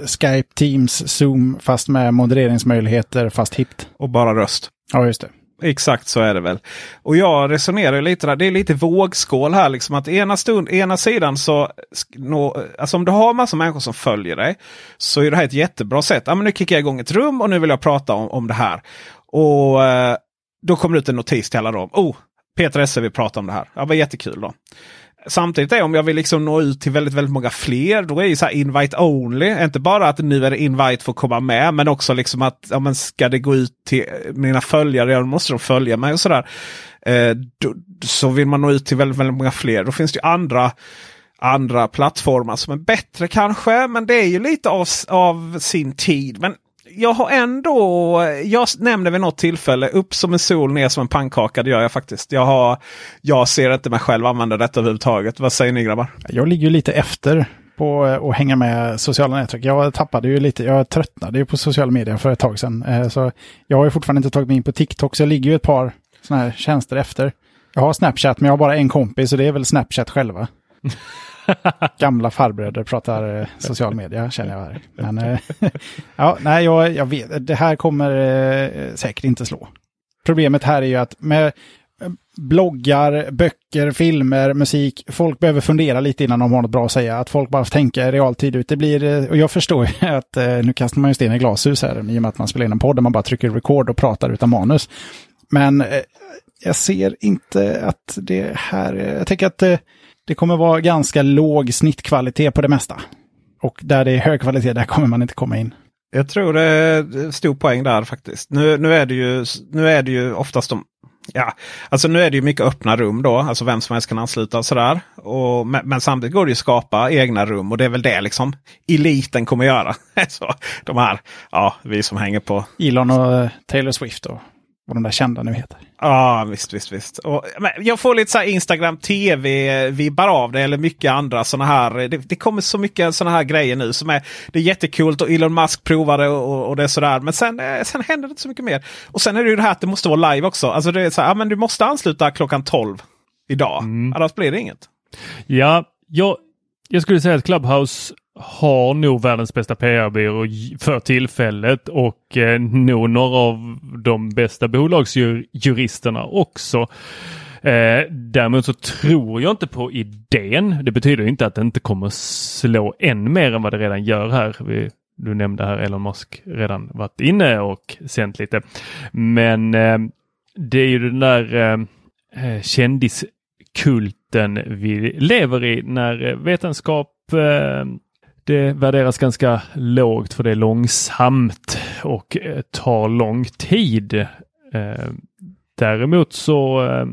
Skype, Teams, Zoom fast med modereringsmöjligheter fast hippt. Och bara röst. Ja, just det. Exakt så är det väl. Och jag resonerar lite där. Det är lite vågskål här. Liksom att ena, stund, ena sidan så... Nå, alltså om du har massa människor som följer dig. Så är det här ett jättebra sätt. Ah, men nu kickar jag igång ett rum och nu vill jag prata om, om det här. Och eh, då kommer det ut en notis till alla dem. Oh, Peter Esse vill prata om det här. Ja, vad jättekul då. Samtidigt är om jag vill liksom nå ut till väldigt, väldigt många fler. Då är det så här invite only. Inte bara att nu är det invite för att komma med. Men också liksom att ja, men ska det gå ut till mina följare. Då måste de följa mig och sådär. Eh, då, så vill man nå ut till väldigt, väldigt många fler. Då finns det andra andra plattformar som är bättre kanske. Men det är ju lite av, av sin tid. Men jag har ändå, jag nämnde vid något tillfälle, upp som en sol, ner som en pannkaka. Det gör jag faktiskt. Jag, har, jag ser inte mig själv använda detta överhuvudtaget. Vad säger ni grabbar? Jag ligger ju lite efter på att hänga med sociala nätverk. Jag tappade ju lite, jag tröttnade ju på sociala medier för ett tag sedan. Eh, så jag har ju fortfarande inte tagit mig in på TikTok, så jag ligger ju ett par sådana här tjänster efter. Jag har Snapchat, men jag har bara en kompis och det är väl Snapchat själva. Gamla farbröder pratar eh, social media känner jag här. Men, eh, ja, nej, jag, jag vet, det här kommer eh, säkert inte slå. Problemet här är ju att med, bloggar, böcker, filmer, musik. Folk behöver fundera lite innan de har något bra att säga. Att folk bara tänker i realtid ut. Det blir, och jag förstår ju att nu kastar man ju sten i glashus här i och med att man spelar in en podd där man bara trycker record och pratar utan manus. Men jag ser inte att det här, jag tänker att det kommer vara ganska låg snittkvalitet på det mesta. Och där det är hög kvalitet, där kommer man inte komma in. Jag tror det är stor poäng där faktiskt. Nu, nu, är det ju, nu är det ju oftast de Ja, alltså nu är det ju mycket öppna rum då. Alltså vem som helst kan ansluta och sådär. Och, men, men samtidigt går det ju att skapa egna rum och det är väl det liksom eliten kommer göra. så, de här, ja, vi som hänger på. Elon och Taylor Swift och vad de där kända nu heter. Ja, visst, visst, visst. Och, jag får lite så här Instagram TV-vibbar av det. Eller mycket andra sådana här. Det, det kommer så mycket sådana här grejer nu som är, det är jättekult och Elon Musk provar det och, och det är sådär. Men sen, eh, sen händer det inte så mycket mer. Och sen är det ju det här att det måste vara live också. Alltså det är så här, ja, men du måste ansluta klockan 12 idag. Mm. Annars blir det inget. Ja, jag, jag skulle säga att Clubhouse har nog världens bästa PR-byrå för tillfället och eh, nog några av de bästa bolagsjuristerna också. Eh, däremot så tror jag inte på idén. Det betyder inte att det inte kommer slå än mer än vad det redan gör här. Vi, du nämnde här Elon Musk redan varit inne och sänt lite. Men eh, det är ju den där eh, eh kändiskulten vi lever i när eh, vetenskap eh, det värderas ganska lågt för det är långsamt och eh, tar lång tid. Eh, däremot så eh,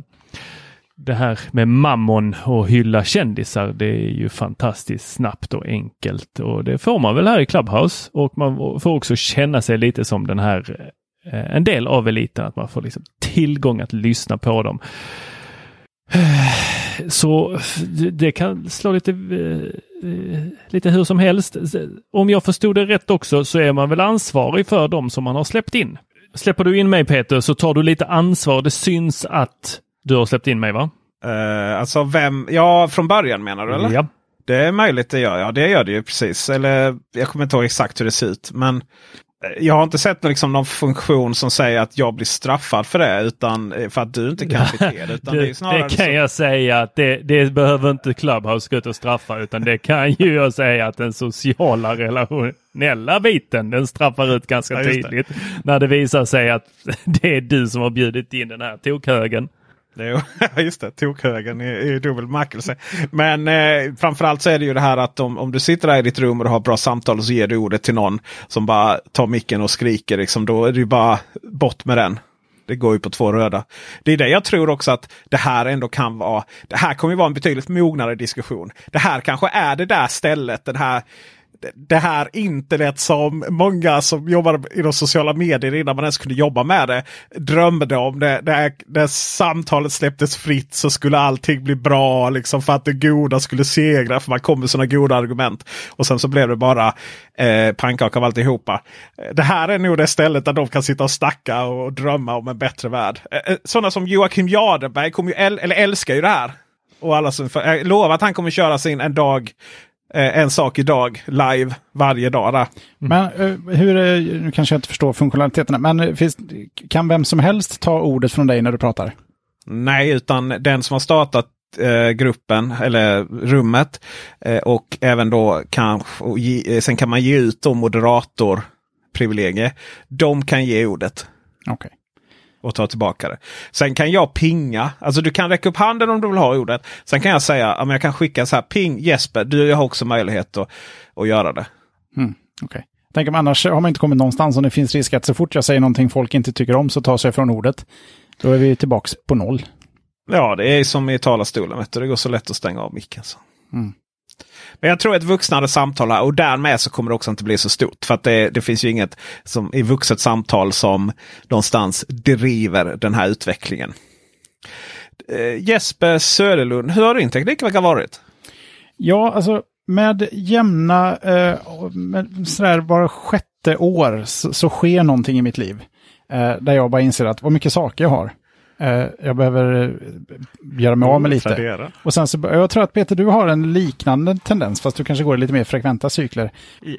det här med mammon och hylla kändisar, det är ju fantastiskt snabbt och enkelt och det får man väl här i Clubhouse och man får också känna sig lite som den här en del av eliten, att man får liksom tillgång att lyssna på dem. Så det kan slå lite, eh, lite hur som helst. Om jag förstod det rätt också så är man väl ansvarig för dem som man har släppt in. Släpper du in mig Peter så tar du lite ansvar. Det syns att du har släppt in mig va? Uh, alltså vem? Ja, från början menar du eller? Ja. Det är möjligt det gör. Ja, det gör det ju precis. Eller jag kommer inte ihåg exakt hur det ser ut. Men jag har inte sett liksom någon funktion som säger att jag blir straffad för det. Utan eh, för att du inte kan bete dig. det, det, det kan så... jag säga att det, det behöver inte Clubhouse gå ut och straffa. Utan det kan ju jag säga att den sociala relationella biten den straffar ut ganska ja, tydligt. När det visar sig att det är du som har bjudit in den här tokhögen. Jo, just det. Tokhögen i, i dubbel bemärkelse. Men eh, framförallt så är det ju det här att om, om du sitter där i ditt rum och har bra samtal och så ger du ordet till någon som bara tar micken och skriker. Liksom, då är det ju bara bort med den. Det går ju på två röda. Det är det jag tror också att det här ändå kan vara. Det här kommer ju vara en betydligt mognare diskussion. Det här kanske är det där stället, den här det här internet som många som jobbade inom sociala medier innan man ens kunde jobba med det drömde om. Det, det, när samtalet släpptes fritt så skulle allting bli bra liksom för att det goda skulle segra. För man kom med sådana goda argument. Och sen så blev det bara eh, pannkaka av alltihopa. Eh, det här är nog det stället där de kan sitta och snacka och drömma om en bättre värld. Eh, eh sådana som Joakim Jardenberg kommer ju äl eller älskar ju det här. Och alla som, jag lovar att han kommer köra sin en dag en sak idag live varje dag. Där. Men eh, hur, nu kanske jag inte förstår funktionaliteterna, men eh, finns, kan vem som helst ta ordet från dig när du pratar? Nej, utan den som har startat eh, gruppen eller rummet eh, och även då kan, ge, sen kan man ge ut då moderatorprivilegie. De kan ge ordet. Okay och ta tillbaka det. Sen kan jag pinga. Alltså du kan räcka upp handen om du vill ha ordet. Sen kan jag säga att jag kan skicka så här ping Jesper. Du har också möjlighet att, att göra det. Mm, okay. Tänk om annars har man inte kommit någonstans om det finns risk att så fort jag säger någonting folk inte tycker om så tar sig från ordet. Då är vi tillbaks på noll. Ja, det är som i talarstolen. Vet du. Det går så lätt att stänga av micken. Mm. Men jag tror ett vuxnare samtal här och därmed så kommer det också inte bli så stort. För att det, det finns ju inget som, i vuxet samtal som någonstans driver den här utvecklingen. Eh, Jesper Söderlund, hur har din teknikvecka varit? Ja, alltså med jämna, eh, med sådär var sjätte år så, så, sker någonting i mitt liv. Eh, där jag bara inser att vad mycket saker jag har. Eh, jag behöver eh, göra mig av med lite. Och sen så, jag tror att Peter, du har en liknande tendens, fast du kanske går i lite mer frekventa cykler.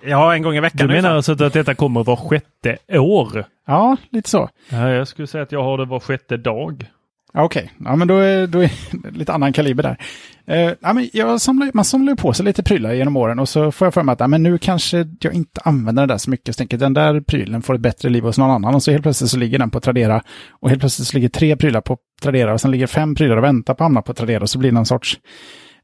Ja, en gång i veckan. Du menar alltså att detta kommer var sjätte år? Ja, lite så. Ja, jag skulle säga att jag har det var sjätte dag. Okej, ja, men då är, då är det lite annan kaliber där. Eh, ja, men jag samlar, man samlar ju på sig lite prylar genom åren och så får jag för mig att ja, men nu kanske jag inte använder den där så mycket. Så tänker den där prylen får ett bättre liv hos någon annan och så helt plötsligt så ligger den på Tradera och helt plötsligt så ligger tre prylar på Tradera och sen ligger fem prylar och väntar på att hamna på Tradera och så blir det någon sorts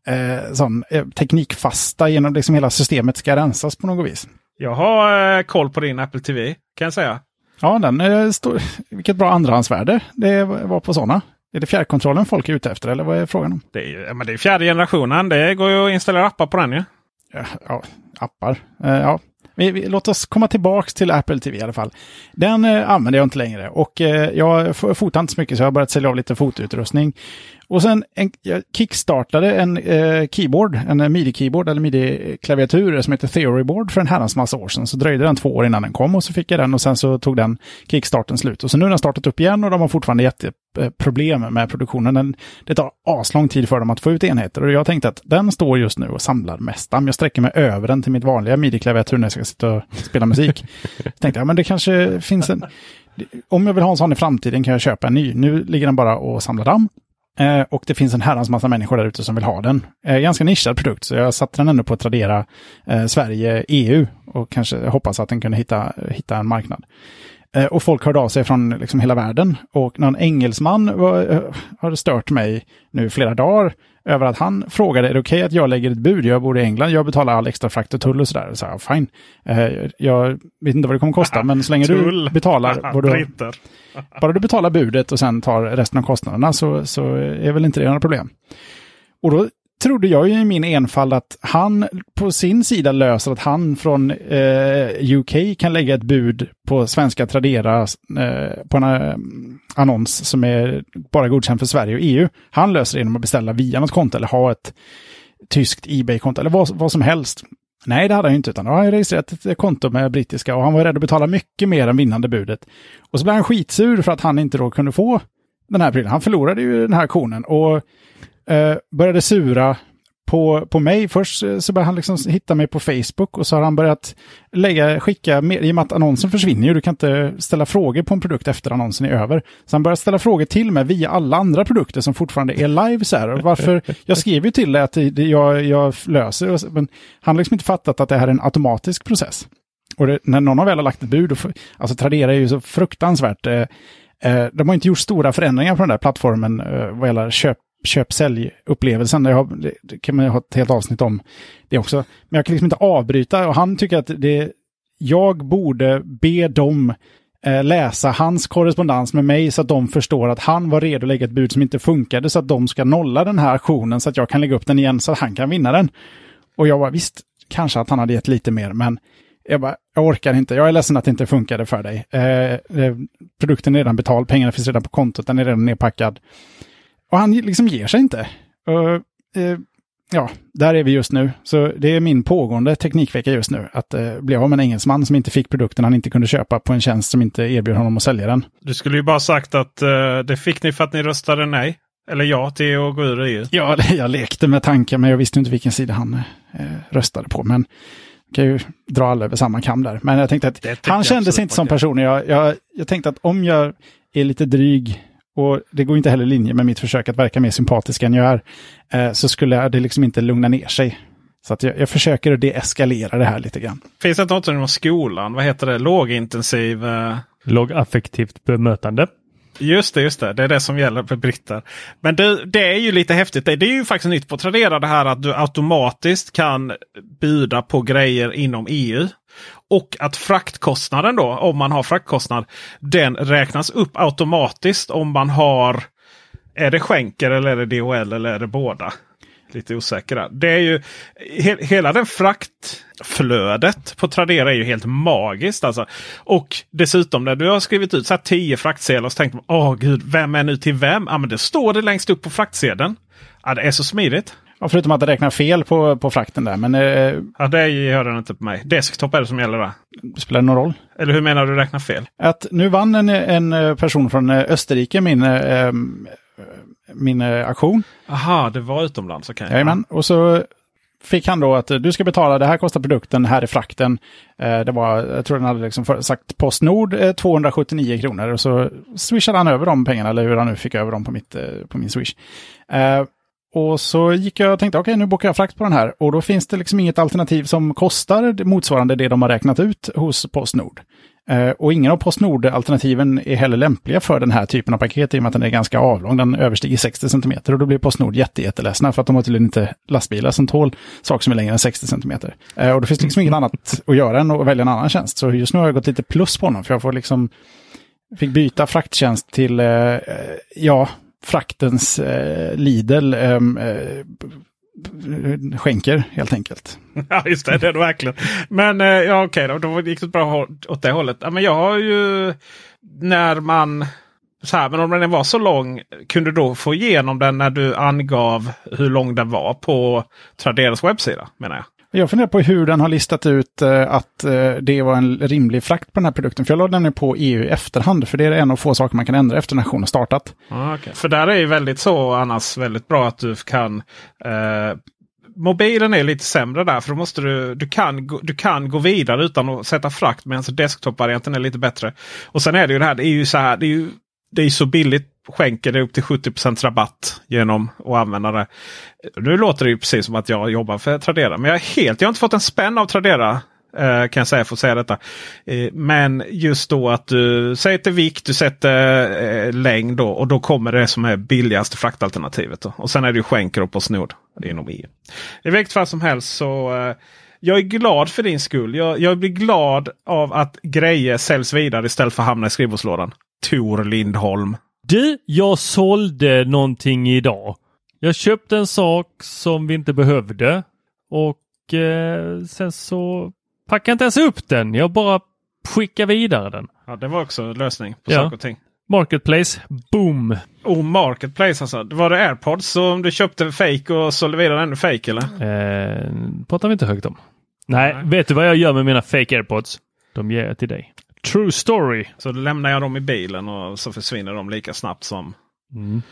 eh, sån, eh, teknikfasta genom liksom hela systemet ska rensas på något vis. Jag har eh, koll på din Apple TV kan jag säga. Ja, den eh, står, vilket bra andrahandsvärde det var på sådana. Är det fjärrkontrollen folk är ute efter eller vad är frågan om? Det är, men det är fjärde generationen. Det går ju att installera appar på den ju. Ja, ja appar. Eh, ja. Vi, vi, låt oss komma tillbaks till Apple TV i alla fall. Den eh, använder jag inte längre och eh, jag fotar inte så mycket så jag har börjat sälja av lite fotoutrustning. Och sen en, jag kickstartade en eh, keyboard, en eh, midi-keyboard eller midi-klaviatur som heter Theoryboard för en herrans massa år sedan. Så dröjde den två år innan den kom och så fick jag den och sen så tog den kickstarten slut. Och så nu har den startat upp igen och de har fortfarande jätteproblem med produktionen. Den, det tar aslång tid för dem att få ut enheter och jag tänkte att den står just nu och samlar mest damm. Jag sträcker mig över den till mitt vanliga midi-klaviatur när jag ska sitta och spela musik. Jag tänkte, ja men det kanske finns en... Om jag vill ha en sån i framtiden kan jag köpa en ny. Nu ligger den bara och samlar damm. Eh, och det finns en herrans massa människor där ute som vill ha den. Eh, ganska nischad produkt, så jag satte den ändå på Tradera eh, Sverige, EU och kanske hoppas att den kunde hitta, hitta en marknad. Eh, och folk hörde av sig från liksom hela världen. Och någon engelsman var, eh, har stört mig nu flera dagar över att han frågade, är det okej att jag lägger ett bud? Jag bor i England, jag betalar all extra frakt och tull och sådär. Så jag, fine. Eh, jag vet inte vad det kommer kosta, men så länge du betalar vad du, bara du betalar budet och sen tar resten av kostnaderna så, så är väl inte det några problem. Och då trodde jag ju i min enfald att han på sin sida löser att han från eh, UK kan lägga ett bud på svenska Tradera eh, på en eh, annons som är bara godkänd för Sverige och EU. Han löser det genom att beställa via något konto eller ha ett tyskt Ebay-konto eller vad, vad som helst. Nej, det hade han ju inte, utan han har registrerat ett konto med brittiska och han var rädd att betala mycket mer än vinnande budet. Och så blev han skitsur för att han inte då kunde få den här prylen. Han förlorade ju den här auktionen och eh, började sura på, på mig. Först eh, så började han liksom hitta mig på Facebook och så har han börjat lägga, skicka, mer, i och med att annonsen försvinner ju, du kan inte ställa frågor på en produkt efter annonsen är över. Så han börjar ställa frågor till mig via alla andra produkter som fortfarande är live. Så här. Och Varför, jag skrev ju till dig att det, jag, jag löser, men han har liksom inte fattat att det här är en automatisk process. Och det, när någon har väl har lagt ett bud, och, alltså Tradera är ju så fruktansvärt, eh, eh, de har inte gjort stora förändringar på den där plattformen eh, vad gäller köp, köp-sälj-upplevelsen. Det, det, kan man ju ha ett helt avsnitt om det också. Men jag kan liksom inte avbryta och han tycker att det, jag borde be dem eh, läsa hans korrespondens med mig så att de förstår att han var redo att lägga ett bud som inte funkade så att de ska nolla den här aktionen så att jag kan lägga upp den igen så att han kan vinna den. Och jag var visst, kanske att han hade gett lite mer, men jag bara, jag orkar inte. Jag är ledsen att det inte funkade för dig. Eh, eh produkten är redan betald, pengarna finns redan på kontot, den är redan nedpackad. Och han liksom ger sig inte. Och, eh, ja, där är vi just nu. Så det är min pågående teknikvecka just nu. Att eh, bli av med en engelsman som inte fick produkten han inte kunde köpa på en tjänst som inte erbjöd honom att sälja den. Du skulle ju bara sagt att eh, det fick ni för att ni röstade nej. Eller ja till att gå ur EU. Ja, jag lekte med tanken, men jag visste inte vilken sida han eh, röstade på. Men kan ju dra alla över samma kam där. Men jag tänkte att han jag kände absolut sig inte som man kan. person. Jag, jag, jag tänkte att om jag är lite dryg och det går inte heller i linje med mitt försök att verka mer sympatisk än jag är, eh, så skulle det liksom inte lugna ner sig. Så att jag, jag försöker att deeskalera det här lite grann. Finns det något inom skolan? Vad heter det? Lågintensiv... Eh... Lågaffektivt bemötande. Just det, just det. Det är det som gäller för britter. Men det, det är ju lite häftigt. Det, det är ju faktiskt nytt på Tradera det här att du automatiskt kan buda på grejer inom EU. Och att fraktkostnaden då, om man har fraktkostnad, den räknas upp automatiskt om man har är det skänker eller är det DHL eller är det båda? Lite osäker. Det är ju he, hela den fraktflödet på Tradera är ju helt magiskt. Alltså. Och dessutom när du har skrivit ut så här 10 fraktsedlar så tänker man åh gud, vem är nu till vem? Ja, men det står det längst upp på fraktsedeln. Ja, det är så smidigt. Och förutom att det räknar fel på, på frakten där, men eh, Ja, det gör den inte på mig. Desktop är det som gäller där. spelar det någon roll? Eller hur menar du räknar fel? Att nu vann en, en eh, person från eh, Österrike min, eh, min eh, aktion. Aha, det var utomlands. Okay. Jajamän. Och så fick han då att eh, du ska betala, det här kostar produkten, här är frakten. Eh, det var, jag tror han hade liksom för, sagt Postnord eh, 279 kronor och så swishade han över de pengarna, eller hur han nu fick över dem på, mitt, eh, på min swish. Och så gick jag och tänkte, okej nu bokar jag frakt på den här. Och då finns det liksom inget alternativ som kostar motsvarande det de har räknat ut hos Postnord. Eh, och ingen av Postnord-alternativen är heller lämpliga för den här typen av paket i och med att den är ganska avlång. Den överstiger 60 cm och då blir Postnord jättejätteledsna för att de har tydligen inte lastbilar som tål saker som är längre än 60 cm. Eh, och då finns det liksom inget annat att göra än att välja en annan tjänst. Så just nu har jag gått lite plus på honom för jag får liksom fick byta frakttjänst till, eh, ja, fraktens eh, Lidl ehm, eh, skänker helt enkelt. Ja, just det, det är det verkligen. Men eh, ja, okej då, då gick det bra åt det hållet. Ja, men jag har ju när man så här, men om den var så lång, kunde du då få igenom den när du angav hur lång den var på Traderas webbsida menar jag? Jag funderar på hur den har listat ut eh, att eh, det var en rimlig frakt på den här produkten. För jag lade nämligen på EU i efterhand, för det är en av få saker man kan ändra efter nationen har startat. Ah, okay. För där är ju väldigt så annars väldigt bra att du kan eh, mobilen är lite sämre där. För då måste du, du, kan, du kan gå vidare utan att sätta frakt. Medan desktop-varianten är lite bättre. Och sen är det ju det här. Det är ju så här. Det är ju det är så billigt. Skänker det upp till 70% rabatt genom att använda det. Nu låter det ju precis som att jag jobbar för Tradera. Men jag är helt, jag har inte fått en spänn av Tradera eh, kan jag säga, får säga detta. Eh, men just då att du sätter vikt, du sätter eh, längd då, och då kommer det som är billigaste fraktalternativet. Då. Och sen är det ju skänker och snod inom EU. I vilket fall som helst så jag är glad för din skull. Jag, jag blir glad av att grejer säljs vidare istället för att hamna i skrivbordslådan. Tor Lindholm. Du, jag sålde någonting idag. Jag köpte en sak som vi inte behövde och eh, sen så packade jag inte ens upp den. Jag bara skickade vidare den. Ja, det var också en lösning på ja. saker och ting. Marketplace, boom! Oh, Marketplace alltså. Var det AirPods som du köpte fake och sålde vidare ännu fake eller? Eh, pratar vi inte högt om. Nej, Nej, vet du vad jag gör med mina fake AirPods? De ger jag till dig. True story. Så då lämnar jag dem i bilen och så försvinner de lika snabbt som... Mm.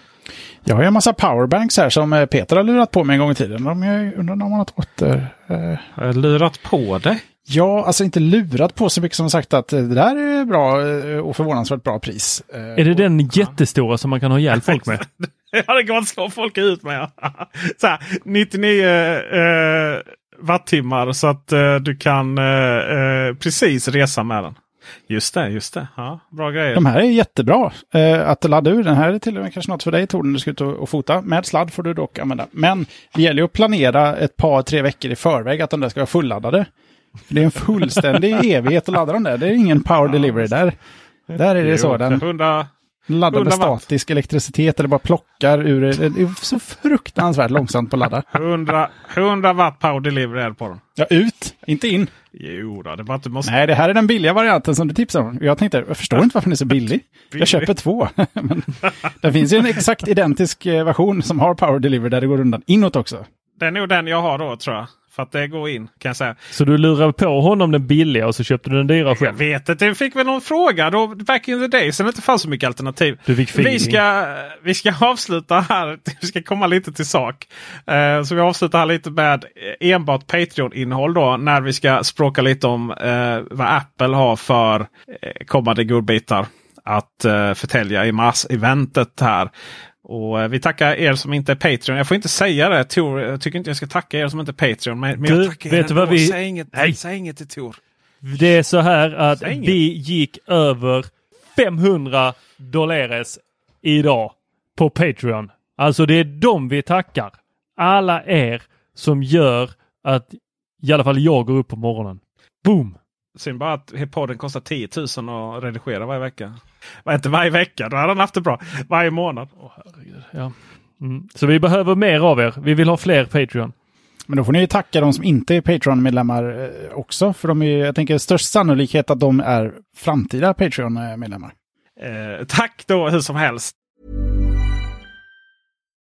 Jag har ju en massa powerbanks här som eh, Peter har lurat på mig en gång i tiden. De jag undrar om han har åter... Eh... Har jag lurat på det? Ja, alltså inte lurat på så mycket som sagt att det där är bra eh, och förvånansvärt bra pris. Eh, är det den jättestora som man kan ha ihjäl folk med? ja, det går att slå folk ut med. så här, 99 eh, wattimmar så att eh, du kan eh, precis resa med den. Just det, just det. Ja, bra grejer. De här är jättebra eh, att ladda ur. Den här är till och med kanske något för dig Tor, när du ska ut och, och fota. Med sladd får du dock använda. Men det gäller ju att planera ett par, tre veckor i förväg att de där ska vara fulladdade. Det är en fullständig evighet att ladda dem där. Det är ingen power delivery där. Där är det så. Den, 100, laddar med statisk elektricitet eller bara plockar ur det. Är så fruktansvärt långsamt på att ladda. 100, 100 watt power delivery är på den. Ja, ut, inte in. Jo då, det är bara du måste... Nej, det här är den billiga varianten som du tipsade om. Jag tänkte, jag förstår inte varför den är så billig. Jag köper två. Men det finns ju en exakt identisk eh, version som har power delivery där det går undan inåt också. Det är nog den jag har då tror jag. För att det går in kan jag säga. Så du lurade på honom den billiga och så köpte du den dyra själv? Jag vet inte. Jag fick väl någon fråga då back in the days. Sen det inte fanns så mycket alternativ. Du fick vi, ska, vi ska avsluta här. Vi ska komma lite till sak. Uh, så vi avslutar här lite med enbart Patreon-innehåll då. När vi ska språka lite om uh, vad Apple har för uh, kommande godbitar att uh, förtälja i mars-eventet här. Och eh, vi tackar er som inte är Patreon. Jag får inte säga det Tor. Jag tycker inte jag ska tacka er som inte är Patreon. Men, men jag tackar vet er vad vi... Säg inget, Nej. säg inget till Tor. Det är så här att vi gick över 500 dollares idag på Patreon. Alltså det är dem vi tackar. Alla er som gör att i alla fall jag går upp på morgonen. Boom! Synd bara att podden kostar 10 000 att redigera varje vecka. Var inte varje vecka, då hade han haft det bra. Varje månad. Oh, ja. Mm. Så vi behöver mer av er. Vi vill ha fler Patreon. Men då får ni tacka de som inte är Patreon-medlemmar eh, också. För de är, jag tänker störst sannolikhet att de är framtida Patreon-medlemmar. Eh, tack då hur som helst.